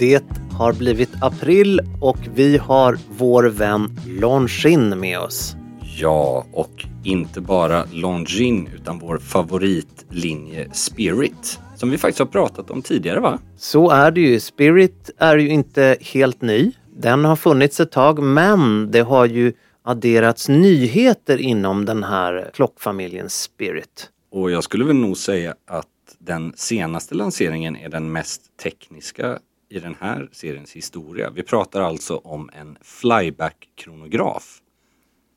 Det har blivit april och vi har vår vän Longin med oss. Ja, och inte bara Longin utan vår favoritlinje Spirit. Som vi faktiskt har pratat om tidigare va? Så är det ju. Spirit är ju inte helt ny. Den har funnits ett tag men det har ju adderats nyheter inom den här klockfamiljen Spirit. Och jag skulle väl nog säga att den senaste lanseringen är den mest tekniska i den här seriens historia. Vi pratar alltså om en flyback-kronograf.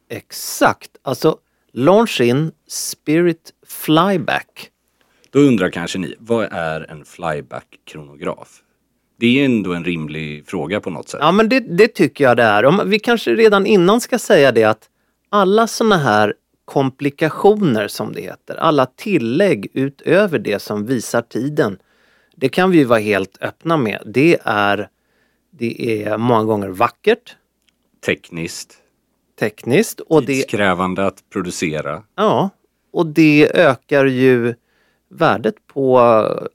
Exakt, alltså Longin Spirit Flyback. Då undrar kanske ni, vad är en flyback-kronograf? Det är ändå en rimlig fråga på något sätt. Ja men det, det tycker jag det är. Om, vi kanske redan innan ska säga det att alla såna här komplikationer som det heter, alla tillägg utöver det som visar tiden, det kan vi vara helt öppna med. Det är, det är många gånger vackert, Tekniskt, tekniskt och det, tidskrävande att producera. ja, och det ökar ju värdet på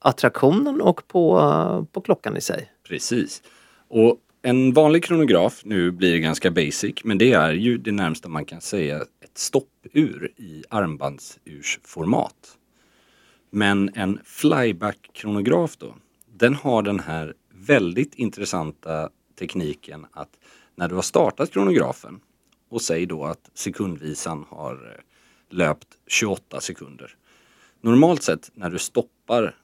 attraktionen och på, på klockan i sig. Precis. Och en vanlig kronograf, nu blir det ganska basic, men det är ju det närmsta man kan säga ett stoppur i armbandsursformat. Men en flyback-kronograf då, den har den här väldigt intressanta tekniken att när du har startat kronografen och säg då att sekundvisan har eh, löpt 28 sekunder. Normalt sett när du stoppar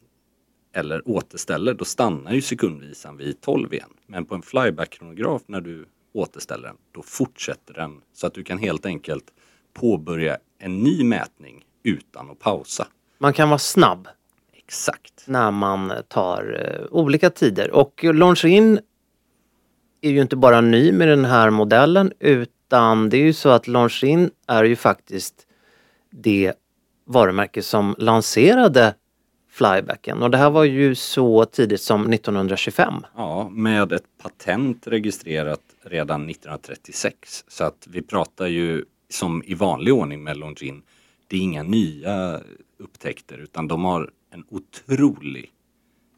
eller återställer då stannar ju sekundvisan vid 12 igen. Men på en flyback-kronograf när du återställer den då fortsätter den så att du kan helt enkelt påbörja en ny mätning utan att pausa. Man kan vara snabb Exakt. när man tar eh, olika tider. Och Longines är ju inte bara ny med den här modellen utan det är ju så att Longines är ju faktiskt det varumärke som lanserade flybacken och det här var ju så tidigt som 1925. Ja, med ett patent registrerat redan 1936. Så att vi pratar ju som i vanlig ordning med Longin. Det är inga nya upptäckter utan de har en otrolig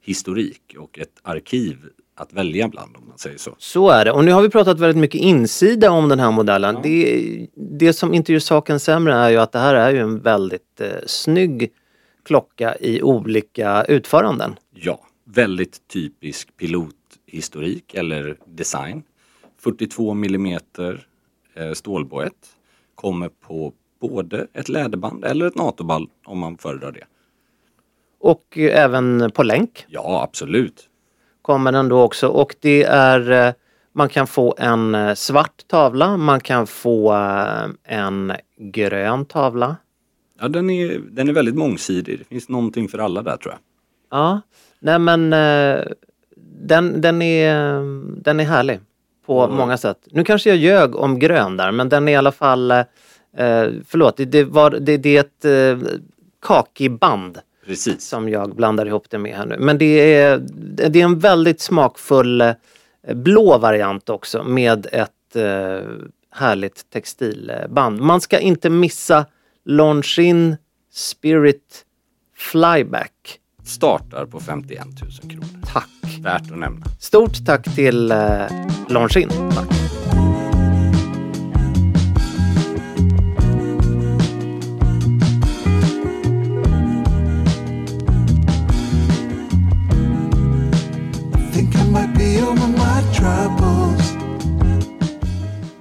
historik och ett arkiv att välja bland om man säger så. Så är det. Och nu har vi pratat väldigt mycket insida om den här modellen. Det, det som inte gör saken sämre är ju att det här är ju en väldigt eh, snygg klocka i olika utföranden. Ja, väldigt typisk pilothistorik eller design. 42 millimeter eh, stålboett. Kommer på både ett läderband eller ett NATO-band om man föredrar det. Och eh, även på länk Ja, absolut. kommer den då också och det är eh, man kan få en eh, svart tavla, man kan få en grön tavla. Ja, den är, den är väldigt mångsidig. Det finns någonting för alla där tror jag. Ja, nej men den, den, är, den är härlig på Mm. många sätt. Nu kanske jag ljög om grön där men den är i alla fall, eh, förlåt, det, det, var, det, det är ett eh, kakiband Precis. som jag blandar ihop det med här nu. Men det är, det är en väldigt smakfull eh, blå variant också med ett eh, härligt textilband. Man ska inte missa Longines Spirit Flyback. Startar på 51 000 kronor. Tack! Värt att nämna. Stort tack till eh, Longines.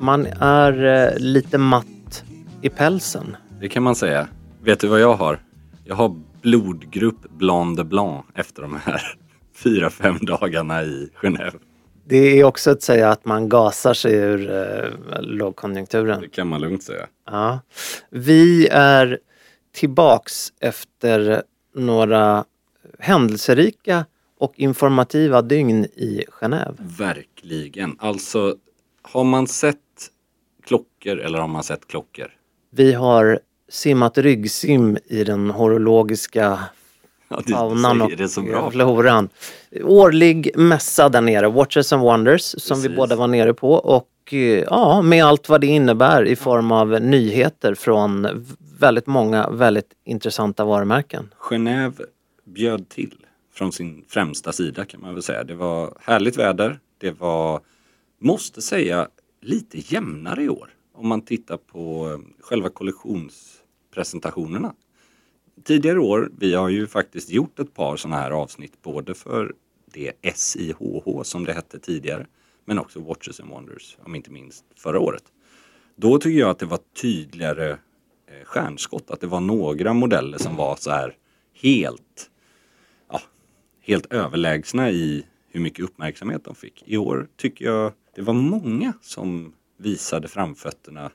Man är eh, lite matt i pälsen. Det kan man säga. Vet du vad jag har? Jag har blodgrupp Blanc de Blanc efter de här fyra, fem dagarna i Genève. Det är också att säga att man gasar sig ur eh, lågkonjunkturen. Det kan man lugnt säga. Ja. Vi är tillbaks efter några händelserika och informativa dygn i Genève. Verkligen. Alltså, har man sett klockor eller har man sett klockor? Vi har simmat ryggsim i den horologiska Ja, faunan och floran. Årlig mässa där nere, Watches and Wonders, som vi Precis. båda var nere på och eh, ja, med allt vad det innebär i form av nyheter från väldigt många väldigt intressanta varumärken. Genève bjöd till från sin främsta sida kan man väl säga. Det var härligt väder. Det var, måste säga, lite jämnare i år. Om man tittar på eh, själva kollektionspresentationerna. Tidigare år, vi har ju faktiskt gjort ett par sådana här avsnitt både för det SIHH som det hette tidigare men också Watches and Wonders, om inte minst förra året. Då tycker jag att det var tydligare eh, stjärnskott, att det var några modeller som var så här helt, ja, helt överlägsna i hur mycket uppmärksamhet de fick. I år tycker jag det var många som visade framfötterna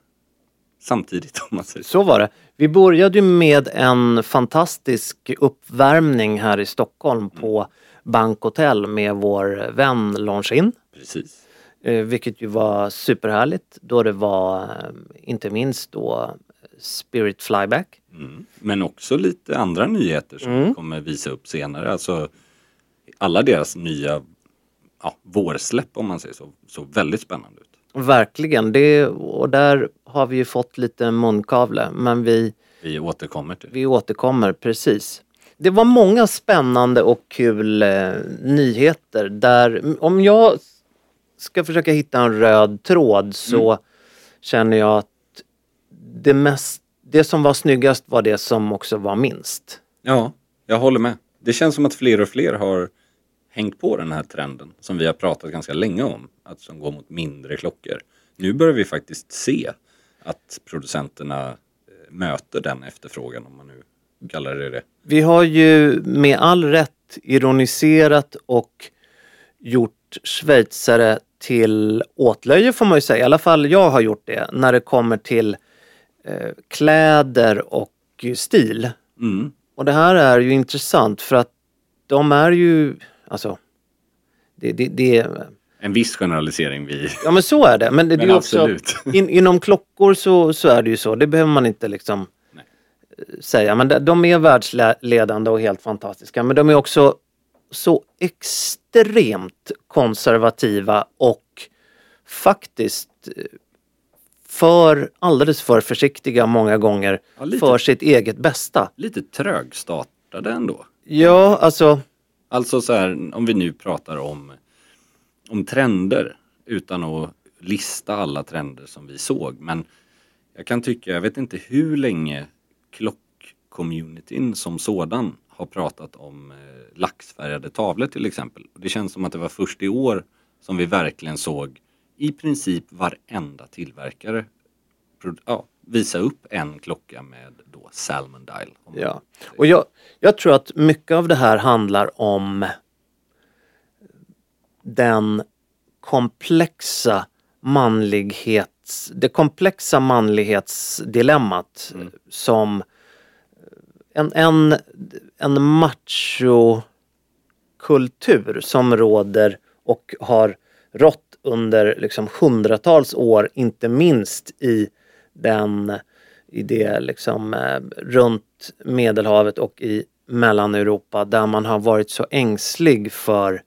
samtidigt om man säger så. Var det. Vi började med en fantastisk uppvärmning här i Stockholm på Bank Hotel med vår vän Longin. Precis. Eh, vilket ju var superhärligt då det var eh, inte minst då Spirit Flyback. Mm. Men också lite andra nyheter som Mm. vi kommer visa upp senare. Alltså alla deras nya ja, vårsläpp om man säger så, såg väldigt spännande ut. Verkligen, det, och där har vi ju fått lite munkavle men vi, Vi återkommer till vi återkommer precis. Det var många spännande och kul eh, nyheter där, om jag ska försöka hitta en röd tråd så känner jag att det, mest, det som var snyggast var det som också var minst. Ja, jag håller med. Det känns som att fler och fler har hängt på den här trenden som vi har pratat ganska länge om, att som går mot mindre klockor. Nu börjar vi faktiskt se att producenterna eh, möter den efterfrågan om man nu kallar det det. Vi har ju med all rätt ironiserat och gjort schweizare till åtlöje får man ju säga. I alla fall jag har gjort det när det kommer till eh, kläder och stil. Mm. Och det här är ju intressant för att de är ju, alltså, det, det, det En viss generalisering vi... ja men så är det. Men det, Men är också, absolut. in, inom klockor så, så är det ju så. Det behöver man inte liksom Nej. eh, säga. Men de, de är världsledande och helt fantastiska. Men de är också så extremt konservativa och faktiskt eh, för alldeles för försiktiga många gånger Ja, lite. för sitt eget bästa. Lite trögstartade ändå. Ja, alltså Alltså så här, om vi nu pratar om, om trender utan att lista alla trender som vi såg. Men jag kan tycka, jag vet inte hur länge klockcommunityn som sådan har pratat om eh, laxfärgade tavlor till exempel. Det känns som att det var först i år som vi verkligen såg i princip varenda tillverkare ja, visa upp en klocka med då Salmon Dial. Ja, och jag, jag tror att mycket av det här handlar om den komplexa manlighets, det komplexa manlighetsdilemmat som en, en, en machokultur som råder och har rått under liksom hundratals år, inte minst i den i det liksom eh, runt Medelhavet och i Mellaneuropa där man har varit så ängslig för,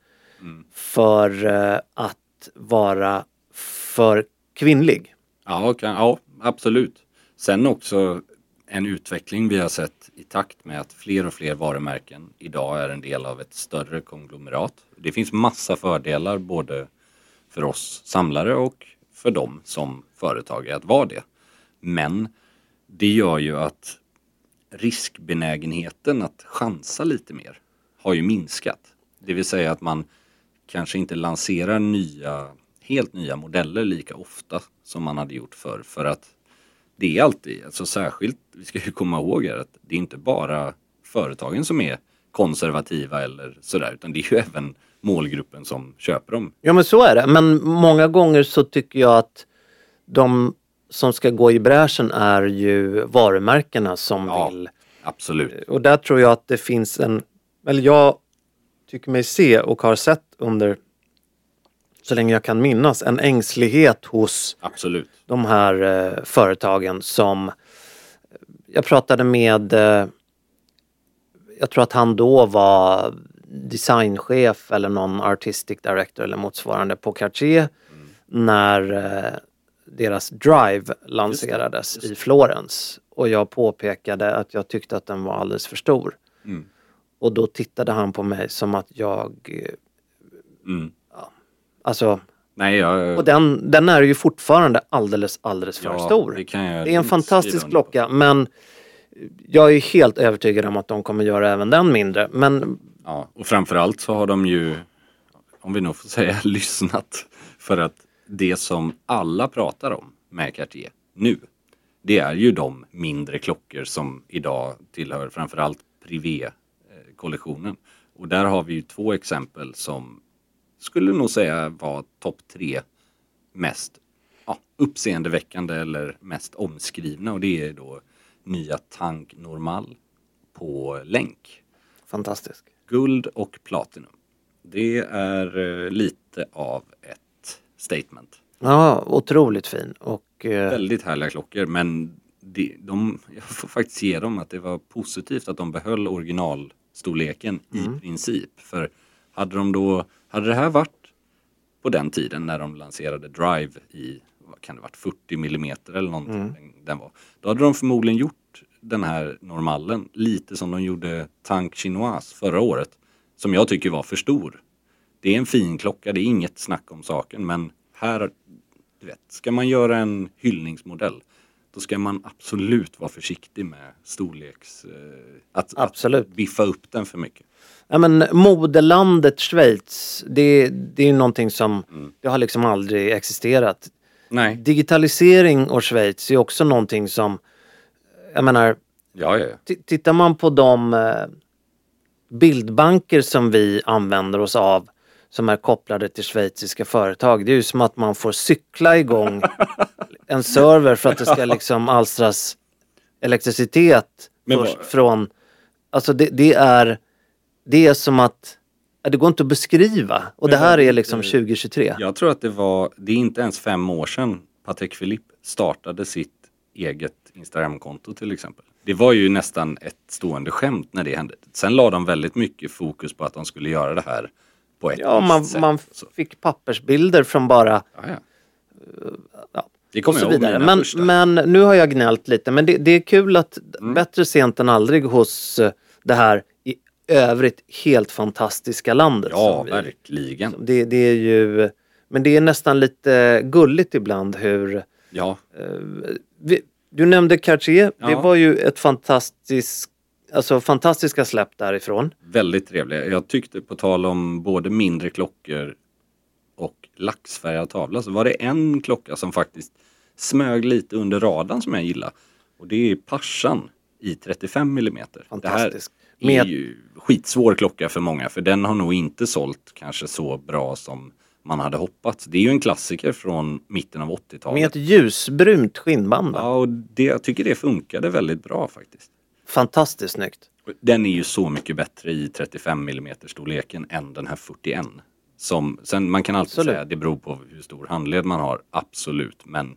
för eh, att vara för kvinnlig. Ja, kan, ja, absolut. Sen också en utveckling vi har sett i takt med att fler och fler varumärken idag är en del av ett större konglomerat. Det finns massa fördelar både för oss samlare och för dem som företag att vara det. Men det gör ju att riskbenägenheten att chansa lite mer har ju minskat. Det vill säga att man kanske inte lanserar nya, helt nya modeller lika ofta som man hade gjort förr. För att det är alltid, alltså särskilt, vi ska ju komma ihåg här att det är inte bara företagen som är konservativa eller sådär utan det är ju även målgruppen som köper dem. Ja men så är det. Men många gånger så tycker jag att de som ska gå i bräschen är ju varumärkena som Ja. vill. Absolut. Och där tror jag att det finns en, eller jag tycker mig se och har sett under så länge jag kan minnas en ängslighet hos Absolut. de här eh, företagen som jag pratade med eh, jag tror att han då var designchef eller någon artistic director eller motsvarande på Cartier när eh, deras Drive lanserades i Florens och jag påpekade att jag tyckte att den var alldeles för stor. Mm. Och då tittade han på mig som att jag, eh, Mm. alltså Nej, jag... och den, den är ju fortfarande alldeles, alldeles för ja, stor. Det, kan jag Det är en fantastisk klocka men jag är helt övertygad om att de kommer göra även den mindre. Men Ja, och framförallt så har de ju, om vi nog får säga, lyssnat. För att det som alla pratar om med Cartier nu, det är ju de mindre klockor som idag tillhör framförallt Privé-kollektionen. Och där har vi ju två exempel som skulle nog säga var topp tre mest ja, uppseendeväckande eller mest omskrivna och det är då nya Tank Normal på länk fantastisk. guld och platinum. Det är eh, lite av ett statement. Ja, otroligt fin. Och eh, Väldigt härliga klockor men de, de, jag får faktiskt ge dem att det var positivt att de behöll originalstorleken i princip. För hade de då, hade det här varit på den tiden när de lanserade Drive i, vad kan det varit, 40 millimeter eller någonting den, den var. Då hade de förmodligen gjort den här normalen lite som de gjorde Tank Chinoise förra året. Som jag tycker var för stor. Det är en fin klocka, det är inget snack om saken men här, du vet, ska man göra en hyllningsmodell då ska man absolut vara försiktig med storleks... Eh, att, Absolut. att biffa upp den för mycket. ja, men modelandet Schweiz, det, det är ju någonting som det har liksom aldrig existerat. Nej. Digitalisering och Schweiz är också någonting som, jag menar, Ja, ja, ja. Tittar man på de eh, bildbanker som vi använder oss av som är kopplade till schweiziska företag. Det är ju som att man får cykla igång en server för att det ska liksom alstras elektricitet först från... Alltså det, det är... Det är som att... Det går inte att beskriva. Och det här är liksom 2023. Jag tror att det var, det är inte ens fem år sedan Patek Philippe startade sitt eget Instagramkonto till exempel. Det var ju nästan ett stående skämt när det hände. Sen la de väldigt mycket fokus på att de skulle göra det här på ett Ja, man, sätt. man fick pappersbilder från bara ja, ja. ja, Det kommer jag ihåg vidare. mina Men, första. men nu har jag gnällt lite. Men det, det är kul att Mm. bättre sent än aldrig hos eh, det här i övrigt helt fantastiska landet. Ja, vi- verkligen. Det, det är ju, men det är nästan lite gulligt ibland hur Ja, vi, du nämnde Cartier, det Ja. var ju ett fantastiskt, alltså fantastiska släpp därifrån. väldigt trevliga. Jag tyckte på tal om både mindre klockor och laxfärgad tavla så var det en klocka som faktiskt smög lite under radarn som jag gillar. Och det är Pashan i 35 mm. Fantastisk. Det här är Med- ju skitsvår klocka för många för den har nog inte sålt kanske så bra som man hade hoppats. Det är ju en klassiker från mitten av 80-talet. Med ett ljusbrunt skinnband. Ja, och det, jag tycker det funkade väldigt bra faktiskt. Fantastiskt snyggt. Den är ju så mycket bättre i 35 mm storleken än den här 41. Som, sen man kan alltid Absolut. säga det beror på hur stor handled man har, absolut. Men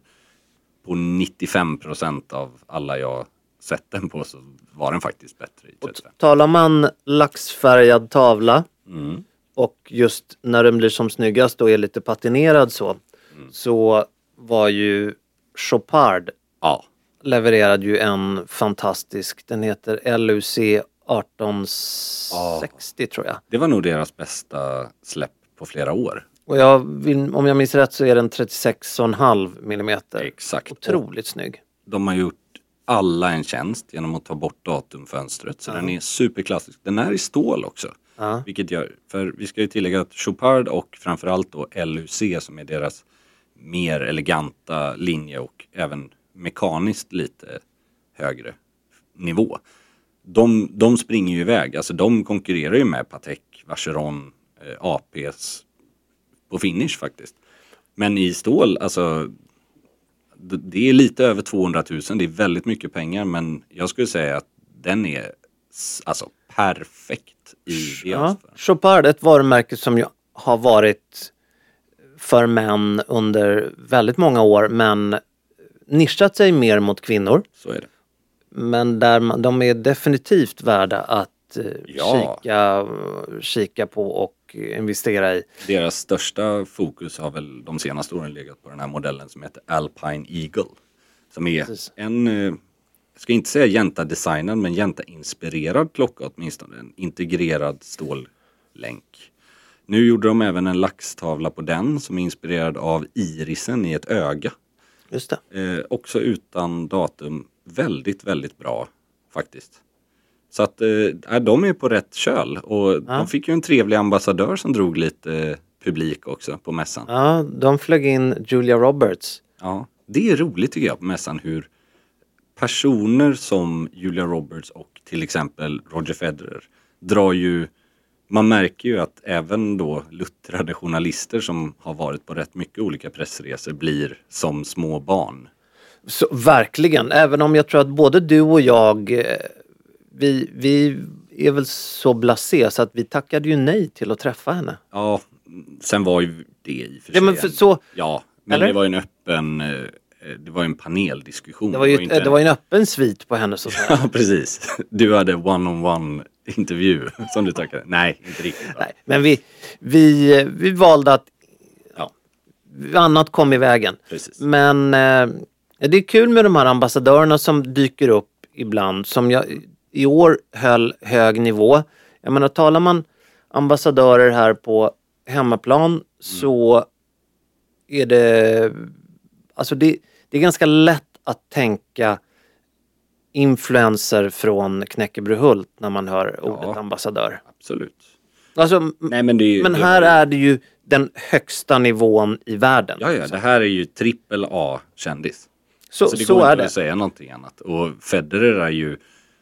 på 95 procent av alla jag sett den på så var den faktiskt bättre i 35. Talar man laxfärgad tavla Mm. och just när den blir som snyggast och är lite patinerad så, Mm. så var ju Chopard Ja, levererade ju en fantastisk, den heter LUC 1860 tror jag. Det var nog deras bästa släpp på flera år. Och jag vill, om jag minns rätt så är den 36,5 millimeter. Exakt. Otroligt snygg. De har gjort alla en tjänst genom att ta bort datumfönstret. Så den är superklassisk. Den är i stål också. Ja. Vilket gör, för vi ska ju tillägga att Chopard och framförallt då LUC som är deras mer eleganta linje och även mekaniskt lite högre nivå. De, de springer ju iväg, alltså de konkurrerar ju med Patek, Vacheron, eh, APs på finish faktiskt. Men i stål, alltså det är lite över 200 000, det är väldigt mycket pengar men jag skulle säga att den är alltså perfekt i Ja. Chopard, ett varumärke som har varit för män under väldigt många år men nischat sig mer mot kvinnor. Så är det. Men där man, de är definitivt värda att eh, Ja. kika, kika på och investera i. Deras största fokus har väl de senaste åren legat på den här modellen som heter Alpine Eagle. Som är Precis. en, eh, jag ska inte säga Jänta-designad, men Jänta-inspirerad klocka åtminstone. En integrerad stållänk. Nu gjorde de även en laxtavla på den som är inspirerad av irisen i ett öga. Just det. Eh, också utan datum. Väldigt, väldigt bra faktiskt. Så att eh, de är på rätt köl och de fick ju en trevlig ambassadör som drog lite eh, publik också på mässan. Ja, de flög in Julia Roberts. Ja, det är roligt tycker jag på mässan hur personer som Julia Roberts och till exempel Roger Federer drar ju man märker ju att även då luttrade journalister som har varit på rätt mycket olika pressresor blir som små barn. Så, verkligen, även om jag tror att både du och jag, eh, vi, vi är väl så blasé så att vi tackade ju nej till att träffa henne. Ja, sen var ju det i och för sig Ja, men för en- så- ja, men Eller? det var ju en öppen, eh, det var ju en paneldiskussion. Det var ju, det var ju en öppen svit på henne så. Ja, precis. Du hade one-on-one intervju som du tackade. Nej, inte riktigt. Nej, men vi, vi, vi valde att Ja, annat kom i vägen. precis. Men eh, det är kul med de här ambassadörerna som dyker upp ibland som jag i år höll hög nivå. Jag menar talar man ambassadörer här på hemmaplan så är det alltså det, det är ganska lätt att tänka influenser från Knäckebrehult när man hör ordet ambassadör. Absolut. Alltså, Nej, men det är, men det här var- är det ju den högsta nivån i världen. Ja, ja, det här är ju trippel A-kändis. så Så det så går är inte det. att säga någonting annat. Och Federer är ju,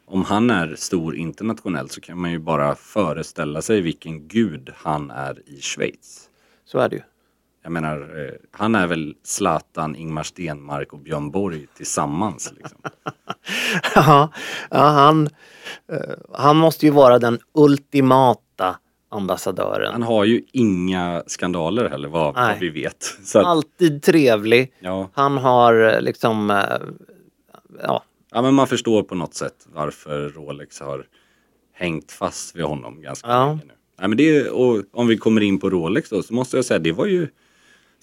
om han är stor internationellt så kan man ju bara föreställa sig vilken gud han är i Schweiz. Så är det ju. Jag menar, eh, han är väl Zlatan, Ingmar Stenmark och Björn Borg tillsammans. Liksom. Ja, ja han, eh, han måste ju vara den ultimata ambassadören. Han har ju inga skandaler heller vad, vad vi vet. Att, Alltid trevlig. ja, Han har eh, liksom, ja, ja, men man förstår på något sätt varför Rolex har hängt fast vid honom ganska Ja. länge nu. Nej, men det, och om vi kommer in på Rolex då så måste jag säga det var ju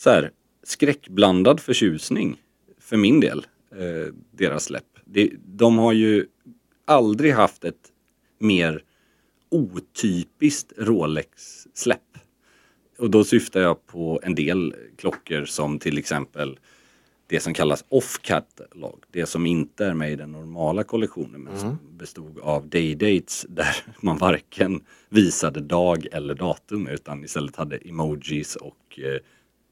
så här skräckblandad förtjusning för min del, eh, deras släpp. Det, de har ju aldrig haft ett mer otypiskt Rolex-släpp. Och då syftar jag på en del klockor som till exempel det som kallas off-catalog. Det som inte är med i den normala kollektionen men som bestod av day-dates där man varken visade dag eller datum utan istället hade emojis och eh,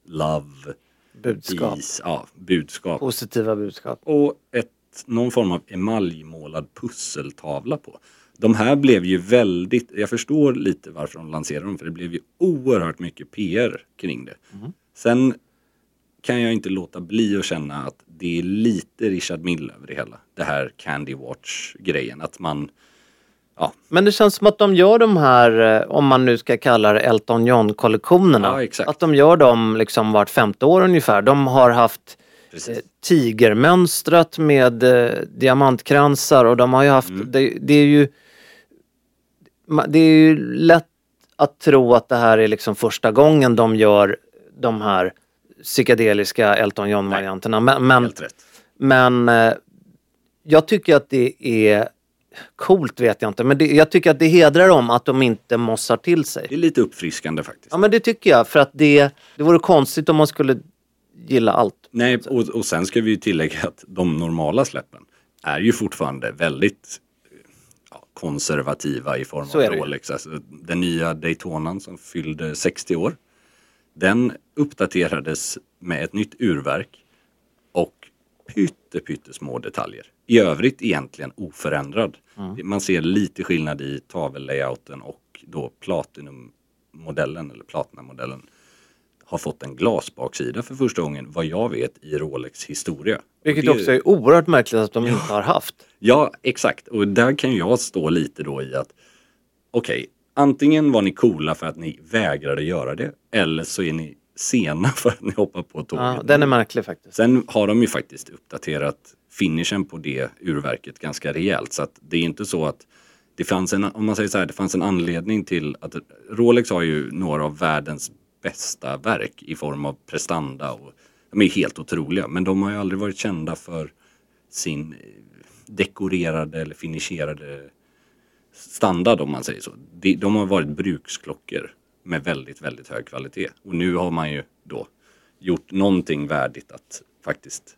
love, budskap. peace, ja, budskap. Positiva budskap. Och ett, någon form av emaljmålad pusseltavla på. De här blev ju väldigt, jag förstår lite varför de lanserade dem för det blev ju oerhört mycket PR kring det. Sen kan jag inte låta bli att känna att det är lite Richard Mille över det hela. Det här Candy Watch-grejen. Att man, ja, Men det känns som att de gör de här, eh, om man nu ska kalla det Elton John-kollektionerna. Ja. Att de gör dem liksom vart femte år ungefär. De har haft precis. eh, tigermönstrat med eh, diamantkransar och de har ju haft, Mm. det, det är ju det är ju lätt att tro att det här är liksom första gången de gör de här psykedeliska Elton John-varianterna. Men, men, men eh, jag tycker att det är coolt vet jag inte, men det, jag tycker att det hedrar dem att de inte mossar till sig. Det är lite uppfriskande faktiskt. Ja men det tycker jag, för att det, det vore konstigt om man skulle gilla allt. Nej, och, och sen ska vi ju tillägga att de normala släppen är ju fortfarande väldigt ja, konservativa i form Så av. Rolex. Alltså, den nya Daytonan som fyllde 60 år. Den uppdaterades med ett nytt urverk och pytte, pyttesmå detaljer. I övrigt egentligen oförändrad. Mm. Man ser lite skillnad i tavellayouten och då Platinum-modellen eller Platina-modellen har fått en glasbaksida för första gången vad jag vet i Rolex historia. Vilket Det- också är oerhört märkligt att de inte har haft. Ja, exakt. Och där kan jag stå lite då i att okej, antingen var ni coola för att ni vägrade göra det eller så är ni sena för att ni hoppar på tåget. Ja, den är märklig faktiskt. Sen har de ju faktiskt uppdaterat finishen på det urverket ganska rejält så att det är inte så att det fanns en, om man säger så här, det fanns en anledning till att Rolex har ju några av världens bästa verk i form av prestanda och de är helt otroliga men de har ju aldrig varit kända för sin eh, dekorerade eller finisherade standard om man säger så. De, de har varit bruksklockor med väldigt, väldigt hög kvalitet. Och nu har man ju då gjort någonting värdigt att faktiskt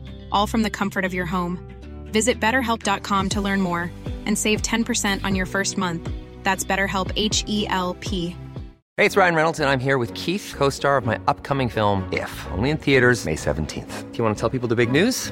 all from the comfort of your home. Visit betterhelp.com to learn more and save 10% on your first month. That's BetterHelp H E L P. Hey, it's Ryan Reynolds, and I'm here with Keith, co star of my upcoming film, If, only in theaters, May 17th. Do you want to tell people the big news?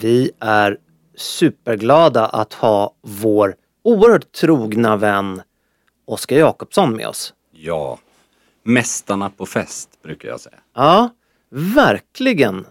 Vi är superglada att ha vår oerhört trogna vän Oskar Jakobsson med oss. Ja, mästarna på fest brukar jag säga. Ja, verkligen.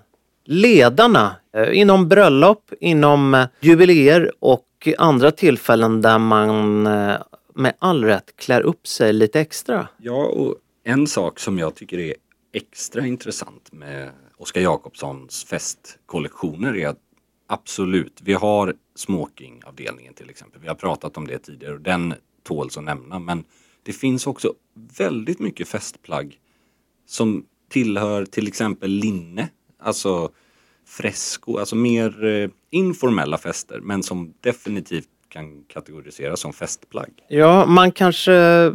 Ledarna eh, inom bröllop, inom eh, jubileer och andra tillfällen där man eh, med all rätt klär upp sig lite extra. Ja, och en sak som jag tycker är extra intressant med Oskar Jakobssons festkollektioner är att absolut, vi har smokingavdelningen till exempel. Vi har pratat om det tidigare och den tåls att nämna. Men det finns också väldigt mycket festplagg som tillhör till exempel linne, alltså fresco, alltså mer eh, informella fester men som definitivt kan kategoriseras som festplagg. Ja, man kanske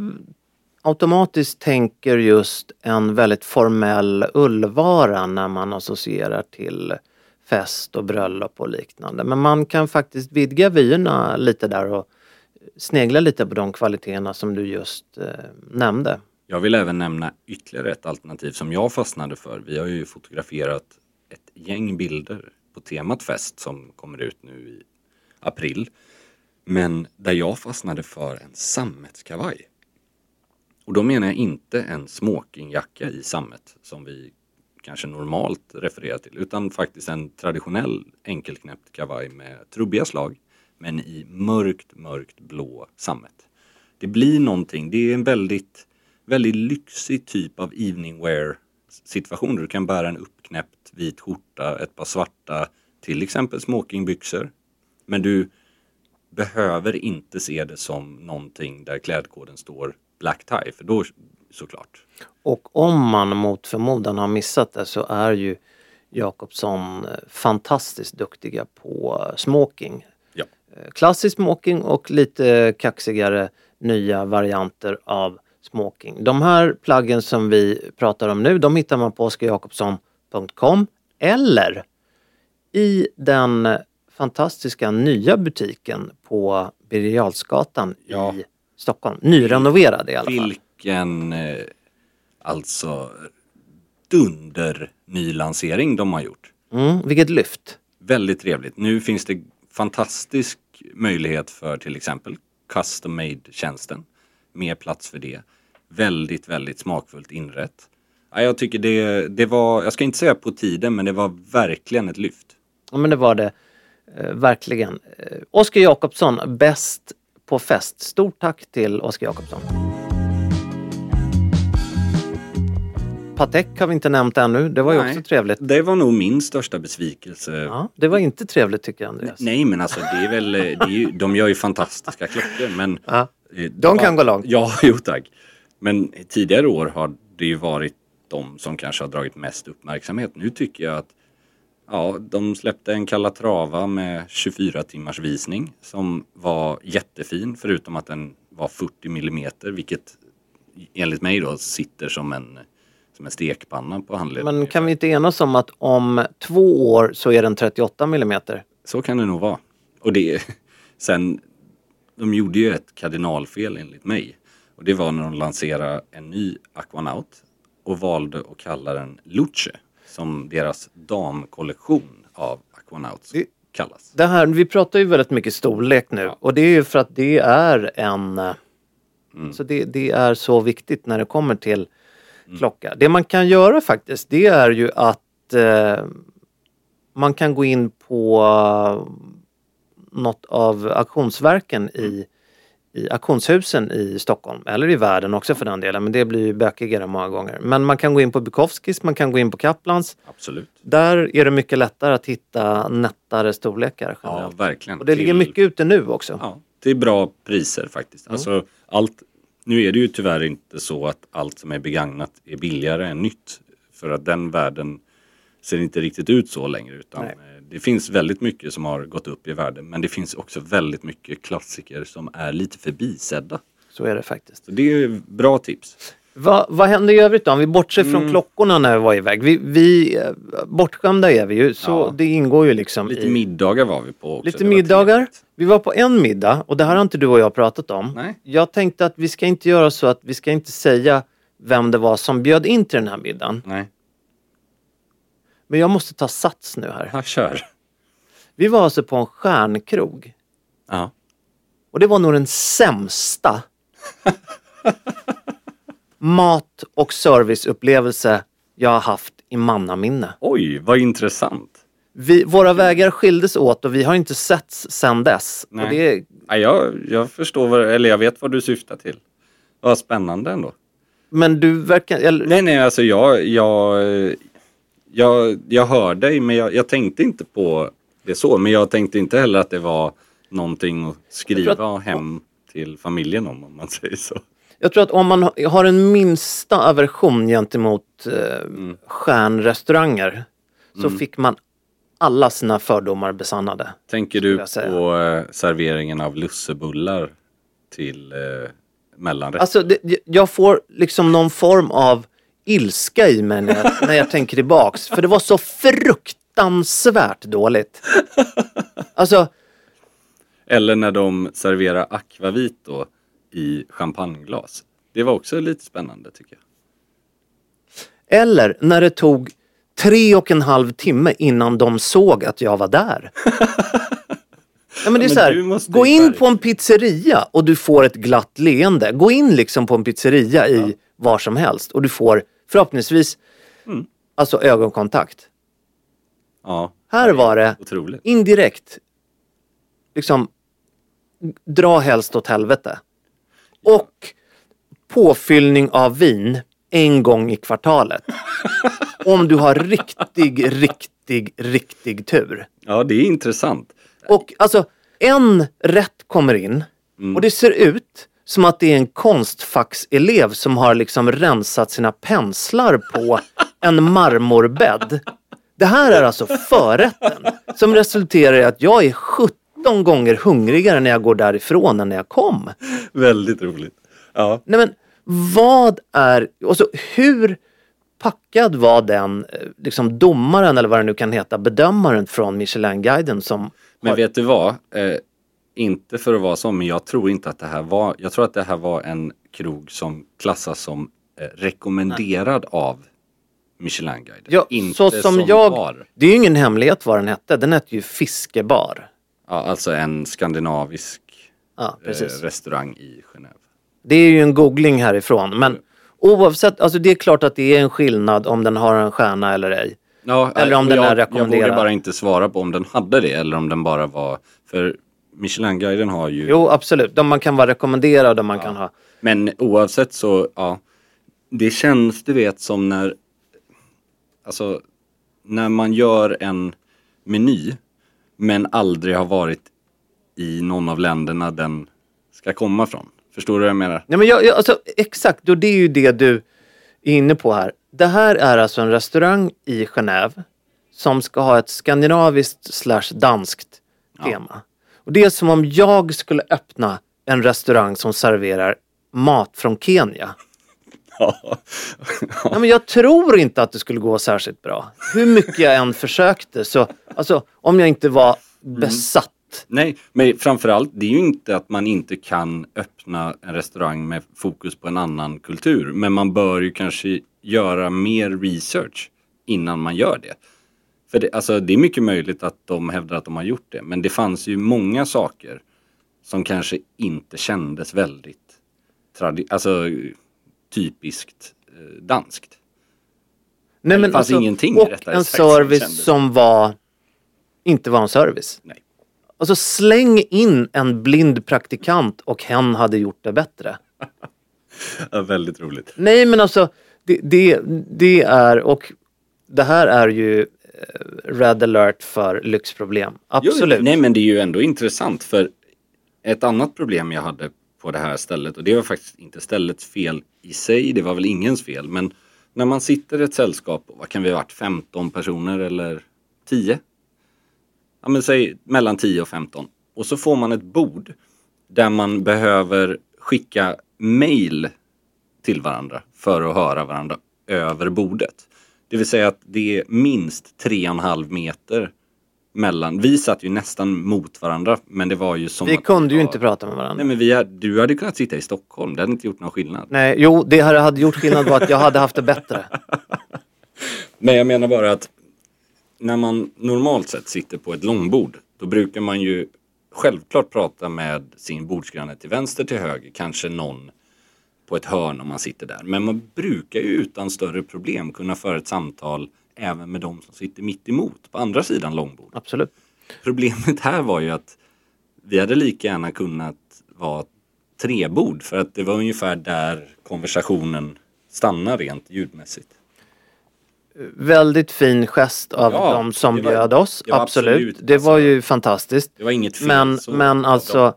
automatiskt tänker just en väldigt formell ullvara när man associerar till fest och bröllop och liknande. Men man kan faktiskt vidga vyerna lite där och snegla lite på de kvaliteterna som du just eh, nämnde. Jag vill även nämna ytterligare ett alternativ som jag fastnade för. Vi har ju fotograferat ett gäng bilder på temat fest som kommer ut nu i april. Men där jag fastnade för en sammetskavaj. Och då menar jag inte en smokingjacka i sammet som vi kanske normalt refererar till utan faktiskt en traditionell enkelknäppt kavaj med trubbiga slag men i mörkt, mörkt blå sammet. Det blir någonting, det är en väldigt, väldigt lyxig typ av evening wear situation. Du kan bära en uppknäppt vit skjorta, ett par svarta, till exempel smokingbyxor. Men du behöver inte se det som någonting där klädkoden står black tie, för då såklart. Och om man mot förmodan har missat det så är ju Jakobsson eh, fantastiskt duktiga på smoking. Ja. Eh, Klassisk smoking och lite kaxigare nya varianter av smoking. De här plaggen som vi pratar om nu, de hittar man på oscarjakobsson.com eller i den fantastiska nya butiken på Birger Ja. i Stockholm. Nyrenoverad i alla fall. Vilken eh, alltså dunder nylansering de har gjort. Mm, vilket lyft. Väldigt trevligt. Nu finns det fantastisk möjlighet för till exempel custom made-tjänsten. Mer plats för det. Väldigt, väldigt smakfullt inrätt. Ja, jag tycker det, det var, jag ska inte säga på tiden, men det var verkligen ett lyft. Ja men det var det eh, verkligen. Eh, Oskar Jakobsson, bäst på fest. Stort tack till Oskar Jakobsson. Patek har vi inte nämnt ännu. Det var ju Nej. också trevligt. Det var nog min största besvikelse. Ja, det var inte trevligt tycker jag Andreas. Nej, men alltså det är väl, det är ju, de gör ju fantastiska klockor, men... Ja. eh, De kan gå långt. Ja, jo tack. Men tidigare år har det ju varit de som kanske har dragit mest uppmärksamhet. Nu tycker jag att Ja, de släppte en Calatrava med 24 timmars visning som var jättefin förutom att den var 40 millimeter vilket enligt mig då sitter som en, som en stekpanna på handleden. Men kan vi inte enas om att om två år så är den 38 millimeter? Så kan det nog vara. Och det, sen, de gjorde ju ett kardinalfel enligt mig. Och det var när de lanserade en ny Aquanaut och valde att kalla den Luce som deras damkollektion av Aquanauts Det- kallas. Det här, vi pratar ju väldigt mycket storlek nu och det är ju för att det är en... eh, Så det, det är så viktigt när det kommer till klocka. Det man kan göra faktiskt det är ju att eh, man kan gå in på något av auktionsverken i, i auktionshusen i Stockholm eller i världen också för den delen men det blir ju bökigare många gånger. Men man kan gå in på Bukowskis, man kan gå in på Kaplans. Absolut. Där är det mycket lättare att hitta nättare storlekar Ja, generellt. verkligen. Och det ligger Till- mycket ute nu också. Ja, till bra priser faktiskt. Alltså, allt, nu är det ju tyvärr inte så att allt som är begagnat är billigare än nytt. För att den världen ser inte riktigt ut så längre. Utan Nej. eh, det finns väldigt mycket som har gått upp i värde. Men det finns också väldigt mycket klassiker som är lite förbisedda. Så är det faktiskt. Så det är bra tips. Va, vad händer i övrigt då? Om vi bortser Mm. från klockorna när vi var iväg. Vi, vi, eh, bortskämda är vi ju så Ja. det ingår ju liksom Lite i... middagar var vi på också. Lite middagar. trevligt. Vi var på en middag och det här har inte du och jag pratat om. Nej. Jag tänkte att vi ska inte göra så att vi ska inte säga vem det var som bjöd in till den här middagen. Nej, Men jag måste ta sats nu här. här kör. Vi var alltså på en stjärnkrog. Ja. Och det var nog den sämsta mat och serviceupplevelse jag har haft i mannaminne. Oj, vad intressant. Vi, våra vägar skildes åt och vi har inte setts sedan dess. Nej. Och det, Ja, jag, jag förstår, vad, eller jag vet vad du syftar till. Vad spännande ändå. men du verkar... Eller, Nej, nej, alltså jag, jag, jag, jag hör dig, men jag, jag tänkte inte på det så. Men jag tänkte inte heller att det var någonting att skriva att- hem till familjen om, om man säger så. Jag tror att om man ha- har en minsta aversion gentemot eh, Mm. stjärnrestauranger så fick man alla sina fördomar besannade. Tänker du på eh, serveringen av lussebullar till eh, mellanrätt? Alltså det, jag får liksom någon form av ilska i mig när jag, när jag tänker tillbaks. För det var så fruktansvärt dåligt. Alltså, Eller när de serverar akvavit då i champagneglas. Det var också lite spännande tycker jag. eller när det tog tre och en halv timme innan de såg att jag var där. Ja, men det är så här, gå in på en pizzeria och du får ett glatt leende. Gå in liksom på en pizzeria i var som helst och du får förhoppningsvis Mm. alltså ögonkontakt. Ja, Här var det otroligt. indirekt liksom dra helst åt helvete. Och påfyllning av vin en gång i kvartalet. Om du har riktig, riktig, riktig tur. Ja, det är intressant. Och alltså en rätt kommer in och det ser ut som att det är en konstfackselev som har liksom rensat sina penslar på en marmorbädd. Det här är alltså förrätten som resulterar i att jag är 17 gånger hungrigare när jag går därifrån än när jag kom. Väldigt roligt. Ja. Nej men vad är, och så hur packad var den eh, liksom domaren eller vad det nu kan heta, bedömaren från Michelin-guiden som Men har- vet du vad? Eh, inte för att vara så, men jag tror inte att det här var, jag tror att det här var en krog som klassas som eh, rekommenderad av Michelin-guiden. Ja, inte så som, jag, bar. det är ju ingen hemlighet vad den hette, den hette ju Fiskebar. Ja, alltså en skandinavisk Ja, eh, precis. restaurang i Genève. Det är ju en googling härifrån men oavsett, alltså det är klart att det är en skillnad om den har en stjärna eller ej. Ja, Eller om den jag, är Jag rekommenderad. vågar bara inte svara på om den hade det eller om den bara var, för Michelin-guiden har ju Jo absolut, de man kan vara rekommenderad och man kan ha Men oavsett så, ja. Det känns, du vet, som när... Alltså, när man gör en meny men aldrig har varit i någon av länderna den ska komma från. Förstår du vad jag menar? Nej men jag, jag, alltså, exakt, och det är ju det du är inne på här. Det här är alltså en restaurang i Genève som ska ha ett skandinaviskt slash danskt tema. Och det är som om jag skulle öppna en restaurang som serverar mat från Kenya. Ja, men jag tror inte att det skulle gå särskilt bra. Hur mycket jag än försökte så, alltså om jag inte var besatt. Nej, men framförallt, det är ju inte att man inte kan öppna en restaurang med fokus på en annan kultur. Men man bör ju kanske göra mer research innan man gör det. För det, alltså, det är mycket möjligt att de hävdar att de har gjort det. Men det fanns ju många saker som kanske inte kändes väldigt tradi- alltså, typiskt eh, danskt. Nej, det fanns ingenting och en sagt service som var inte var en service. Nej. Alltså släng in en blind praktikant och hen hade gjort det bättre. Ja, väldigt roligt. Nej men alltså det, det, det är och det här är ju eh, red alert för lyxproblem. Absolut. Jo, nej men det är ju ändå intressant för ett annat problem jag hade på det här stället och det var faktiskt inte ställets fel i sig, det var väl ingens fel men när man sitter i ett sällskap, vad kan vi ha varit, 15 personer eller 10? Ja men säg mellan 10 och 15 och så får man ett bord där man behöver skicka mail till varandra för att höra varandra över bordet. Det vill säga att det är minst tre och en halv meter mellan. Vi satt ju nästan mot varandra men det var ju som Vi kunde ju var- inte prata med varandra. Nej men vi, du hade kunnat sitta i Stockholm, det hade inte gjort någon skillnad. Nej, jo det hade gjort skillnad på att jag hade haft det bättre. Men jag menar bara att när man normalt sett sitter på ett långbord då brukar man ju självklart prata med sin bordsgranne till vänster till höger, kanske någon på ett hörn om man sitter där. Men man brukar ju utan större problem kunna föra ett samtal även med de som sitter mitt emot på andra sidan långbord. Absolut. Problemet här var ju att vi hade lika gärna kunnat vara trebord för att det var ungefär där konversationen stannar rent ljudmässigt. Väldigt fin gest av Ja, de som var- bjöd oss. var absolut. absolut, Det var alltså- ju fantastiskt. Det var inget fel. Men, men alltså, dem.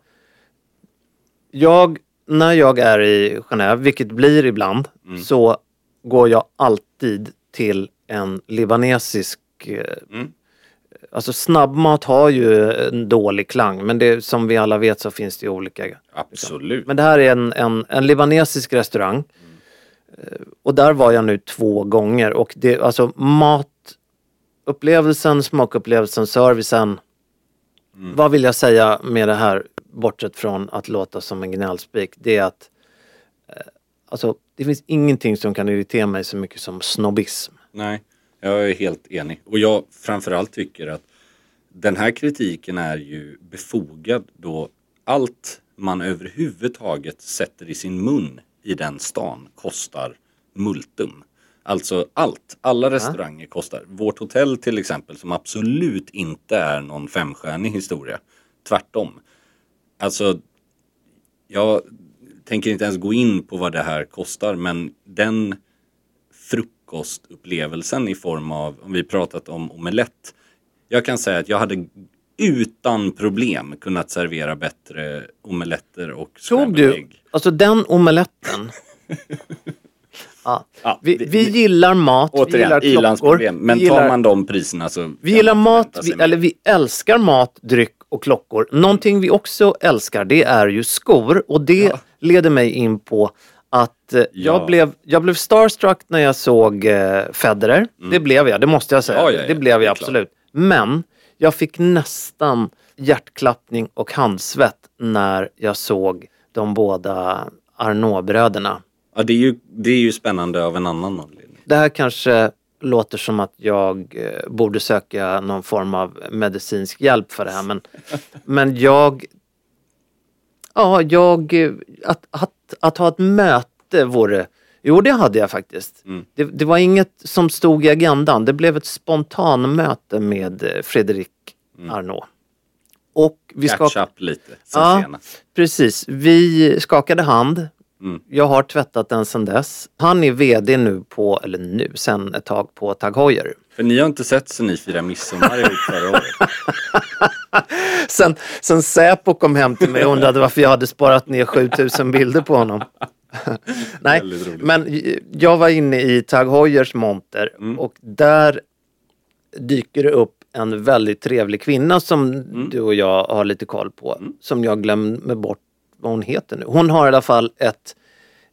jag, när jag är i Genève, vilket blir ibland, Mm. så går jag alltid till en libanesisk eh, Mm. Alltså snabbmat har ju en dålig klang men det, som vi alla vet så finns det ju olika. Absolut. Men det här är en, en, en libanesisk restaurang. Eh, Och där var jag nu två gånger och det, alltså matupplevelsen, smakupplevelsen, servicen. Vad vill jag säga med det här bortsett från att låta som en gnällspik? Det är att eh, alltså, det finns ingenting som kan irritera mig så mycket som snobbism. Nej, jag är helt enig. Och jag framförallt tycker att den här kritiken är ju befogad då allt man överhuvudtaget sätter i sin mun i den stan kostar multum. Alltså allt, alla restauranger kostar. Vårt hotell till exempel som absolut inte är någon femstjärnig historia. Tvärtom. Alltså, jag tänker inte ens gå in på vad det här kostar men den frukostupplevelsen i form av, om vi pratat om omelett. Jag kan säga att jag hade utan problem kunnat servera bättre omeletter och scrambled du, alltså den omeletten. ja. Ja, vi, det- vi gillar mat, vi Återigen, gillar klockor. Men vi tar gillar, man de priserna så... vi gillar mat, vi, eller vi älskar mat, dryck och klockor. Någonting vi också älskar det är ju skor och det leder mig in på att eh, jag, Ja. blev, jag blev starstruck när jag såg eh, Federer. Det blev jag, det måste jag säga. Mm. Ja, ja, ja, det blev det är jag absolut. Men jag fick nästan hjärtklappning och handsvett när jag såg de båda Arnault-bröderna. Ja, det är, ju, det är ju spännande av en annan anledning. Det här kanske låter som att jag eh, borde söka någon form av medicinsk hjälp för det här men, men jag... Ja, jag... eh, Att, att, att ha ett möte vore... Jo, det hade jag faktiskt. Mm. Det, det var inget som stod i agendan. Det blev ett spontanmöte med eh, Fredrik Arnault. Och vi Catch skak... up lite sen Ja. senast. Precis. Vi skakade hand. Mm. Jag har tvättat den sedan dess. Han är VD nu på, eller nu, sen ett tag på Tag Heuer. För ni har inte sett sen ni firade midsommar ihop förra året. Sen, sen Säpo kom hem till mig och undrade varför jag hade sparat ner 7000 bilder på honom. Nej, men jag var inne i Tag Heuers monter Mm. och där dyker det upp en väldigt trevlig kvinna som Mm. du och jag har lite koll på. Som jag glömmer bort vad hon heter nu. Hon har i alla fall ett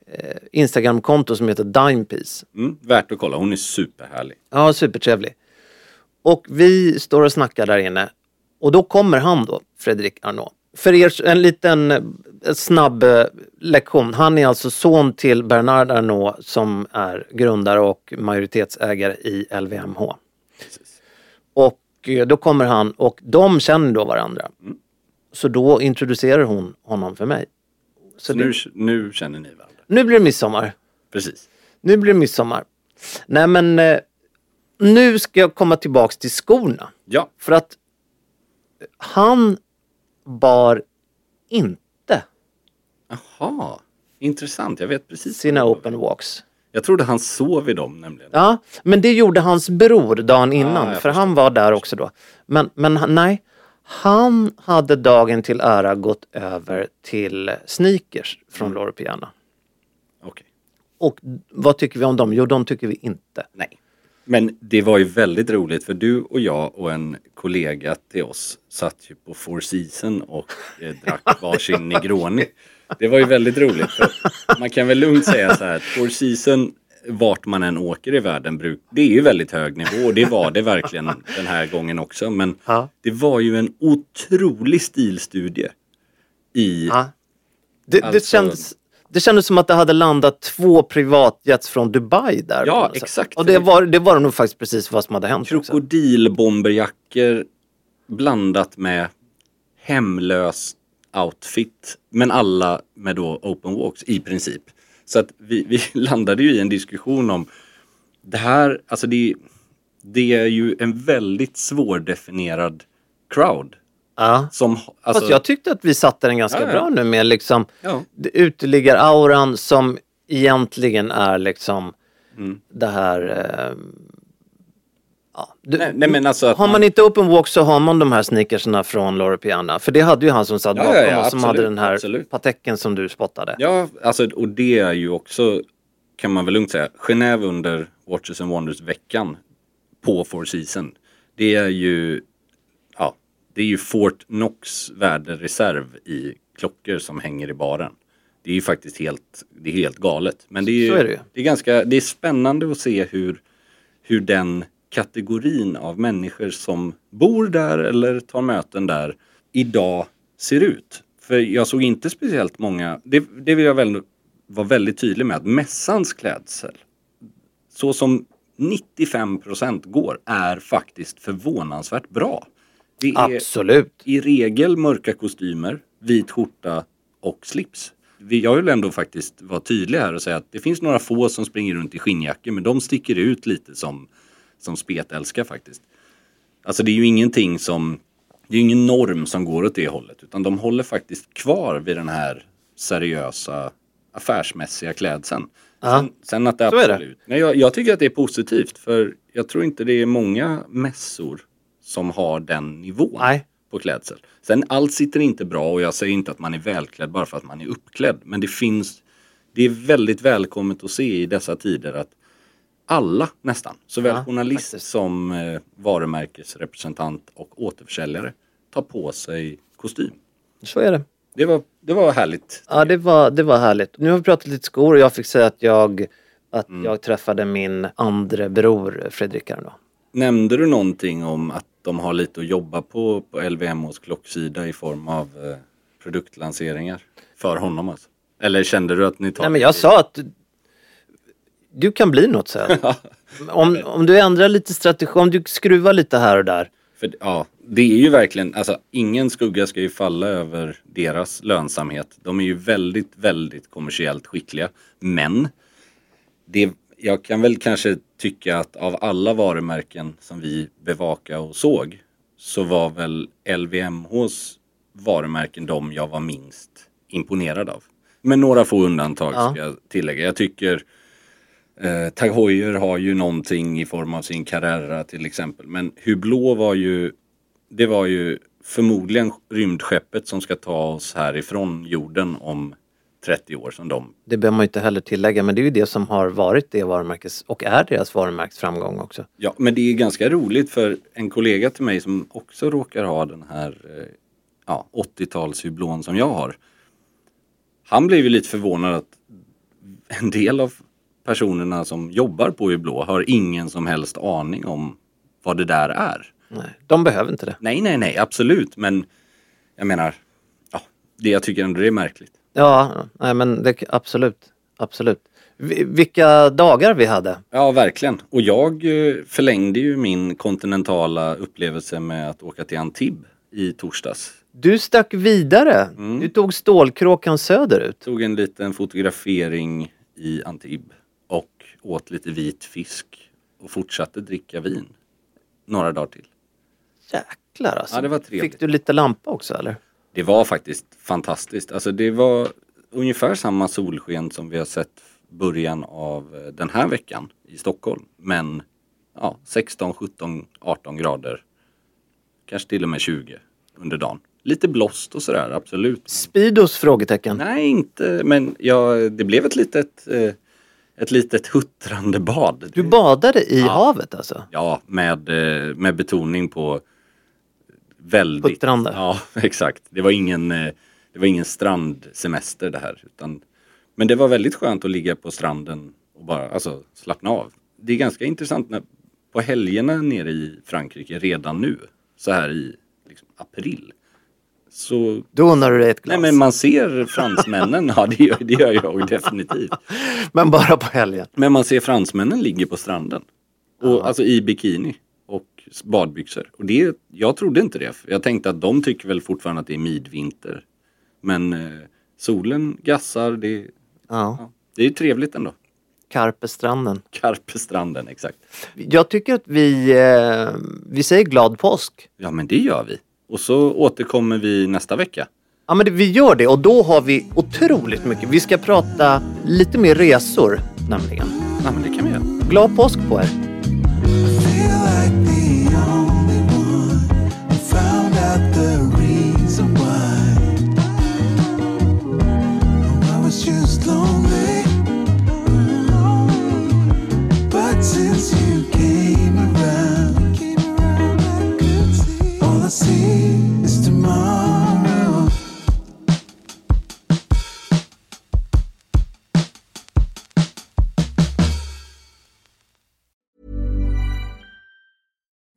eh, Instagramkonto som heter Dimepiece. Mm, värt att kolla, hon är superhärlig. Ja, supertrevlig. Och vi står och snackar där inne. Och då kommer han då, Fredrik Arnault. För er, en liten eh, snabb eh, lektion. Han är alltså son till Bernard Arnault som är grundare och majoritetsägare i LVMH. Och eh, då kommer han och de känner då varandra. Så då introducerar hon honom för mig. Så Så det, nu, nu känner ni varandra. nu blir det midsommar. Precis. Nu blir det midsommar. Nej men eh, nu ska jag komma tillbaks till skorna. Ja, För att han bar inte jaha. Intressant, jag vet precis. sina open walks. Jag trodde han sov i dem nämligen. Ja, men det gjorde hans bror dagen innan. jag för förstår. han var där också då. Men, men nej, han hade dagen till ära gått över till sneakers från Mm. Loro Piana. Okej. Och vad tycker vi om dem? Jo, de tycker vi inte. Nej. Men det var ju väldigt roligt för du och jag och en kollega till oss satt ju på Four Seasons och eh, drack varsin Negroni. Det var ju väldigt roligt. För man kan väl lugnt säga så här att Four Seasons vart man än åker i världen, bruk, det är ju väldigt hög nivå och det var det verkligen den här gången också. Men Ja. det var ju en otrolig stilstudie i Ja. Det, det, Alltså- kändes, det kändes som att det hade landat två privatjets från Dubai där. Ja, exakt. Och det var, det var nog faktiskt precis vad som hade hänt. krokodilbomberjackor blandat med hemlös outfit. Men alla med då open walks i princip. Så att vi, vi landade ju i en diskussion om det här, alltså det, det är ju en väldigt svårdefinierad crowd. Ja. Som, alltså, Fast jag tyckte att vi satte den ganska Ja, ja. bra nu med liksom Ja. uteliggar-auran som egentligen är liksom Mm. det här... Eh. Du, Nej, nej, men alltså har man, man- inte open walk så har man de här sneakersarna från Loro Piana. För det hade ju han som satt Ja, bakom ja, ja, oss som hade den här absolut. patecken som du spottade. Ja, alltså, och det är ju också, kan man väl lugnt säga, Genève under Watches and Wonders-veckan på Four Seasons. Det är ju, ja, det är ju Fort Knox värdereserv i klockor som hänger i baren. Det är ju faktiskt helt, det är helt galet. Men det är ju, är det det är ganska, det är spännande att se hur, hur den kategorin av människor som bor där eller tar möten där idag ser ut. För jag såg inte speciellt många, det, det vill jag väl vara väldigt tydlig med, att mässans klädsel, så som 95% går, är faktiskt förvånansvärt bra. Det är Absolut. i regel mörka kostymer, vit skjorta och slips. Jag vill ändå faktiskt vara tydlig här och säga att det finns några få som springer runt i skinnjackor men de sticker ut lite som, som spetälskar faktiskt. Alltså det är ju ingenting som, det är ju ingen norm som går åt det hållet utan de håller faktiskt kvar vid den här seriösa affärsmässiga klädseln. Ja. Sen, sen att det Så är det. absolut, Nej, jag, jag tycker att det är positivt för jag tror inte det är många mässor som har den nivån Nej. på klädsel. Sen allt sitter inte bra och jag säger inte att man är välklädd bara för att man är uppklädd. Men det finns, det är väldigt välkommet att se i dessa tider att alla nästan, såväl Ja, journalist faktiskt. som eh, varumärkesrepresentant och återförsäljare tar på sig kostym. Så är det. Det var, det var härligt. Ja, det var, det var härligt. Nu har vi pratat lite skor och jag fick säga att jag, att Mm. jag träffade min andre bror Fredrik då. Nämnde du någonting om att de har lite att jobba på på LVMHs klocksida i form av eh, produktlanseringar för honom alltså? Eller kände du att ni tar Nej men jag sa att du, kan bli något sen. om, om du ändrar lite strategi, om du skruvar lite här och där. För ja, det är ju verkligen, alltså ingen skugga ska ju falla över deras lönsamhet. De är ju väldigt, väldigt kommersiellt skickliga. Men det, jag kan väl kanske tycka att av alla varumärken som vi bevakade och såg så var väl LVMHs varumärken de jag var minst imponerad av. Med några få undantag Ja. ska jag tillägga. Jag tycker Eh, Tag Heuer har ju någonting i form av sin Carrera till exempel. Men Hublot var ju, det var ju förmodligen rymdskeppet som ska ta oss härifrån jorden om 30 år som de. Det behöver man ju inte heller tillägga men det är ju det som har varit det varumärkes och är deras varumärkesframgång också. Ja, men det är ganska roligt för en kollega till mig som också råkar ha den här eh, ja, 80-tals Hublon som jag har. Han blev ju lite förvånad att en del av personerna som jobbar på Hublot har ingen som helst aning om vad det där är. Nej, de behöver inte det. Nej, nej, nej, absolut. Men jag menar, ja, det jag tycker ändå det är märkligt. Ja, nej men det, absolut. Absolut. Vi- Vilka dagar vi hade. Ja, verkligen. Och jag eh, förlängde ju min kontinentala upplevelse med att åka till Antibes i torsdags. Du stack vidare. Mm. Du tog stålkråkan söderut. Tog en liten fotografering i Antibes åt lite vit fisk och fortsatte dricka vin några dagar till. Jäklar alltså. Ja, det var trevligt. Fick du lite lampa också eller? Det var faktiskt fantastiskt. Alltså det var ungefär samma solsken som vi har sett början av eh, den här veckan i Stockholm. Men ja, 16, 17, 18 grader. Kanske till och med 20 under dagen. Lite blåst och sådär, absolut. Speedos? Frågetecken. Nej, inte, men ja, det blev ett litet, eh, ett litet huttrande bad. Du badade i havet alltså? Ja, med, eh, med betoning på väldigt... Huttrande. Ja, exakt. Det var ingen, eh, det var ingen strandsemester det här. Utan, men det var väldigt skönt att ligga på stranden och bara alltså, slappna av. Det är ganska intressant när, på helgerna nere i Frankrike redan nu, så här i liksom, april. Så Då undrar du dig ett glas. Nej men man ser fransmännen, ja det gör, det gör jag definitivt. Men bara på helgen. Men man ser fransmännen ligger på stranden. Och, Alltså i bikini och badbyxor. Och det, jag trodde inte det. Jag tänkte att de tycker väl fortfarande att det är midvinter. Men eh, solen gassar, det, Ja. ja, det är trevligt ändå. Karpestranden. Karpestranden, exakt. Jag tycker att vi, eh, vi säger glad påsk. Ja men det gör vi. Och så återkommer vi nästa vecka. Ja men det, vi gör det och då har vi otroligt mycket. Vi ska prata lite mer resor nämligen. Ja men det kan vi göra. Glad påsk på er.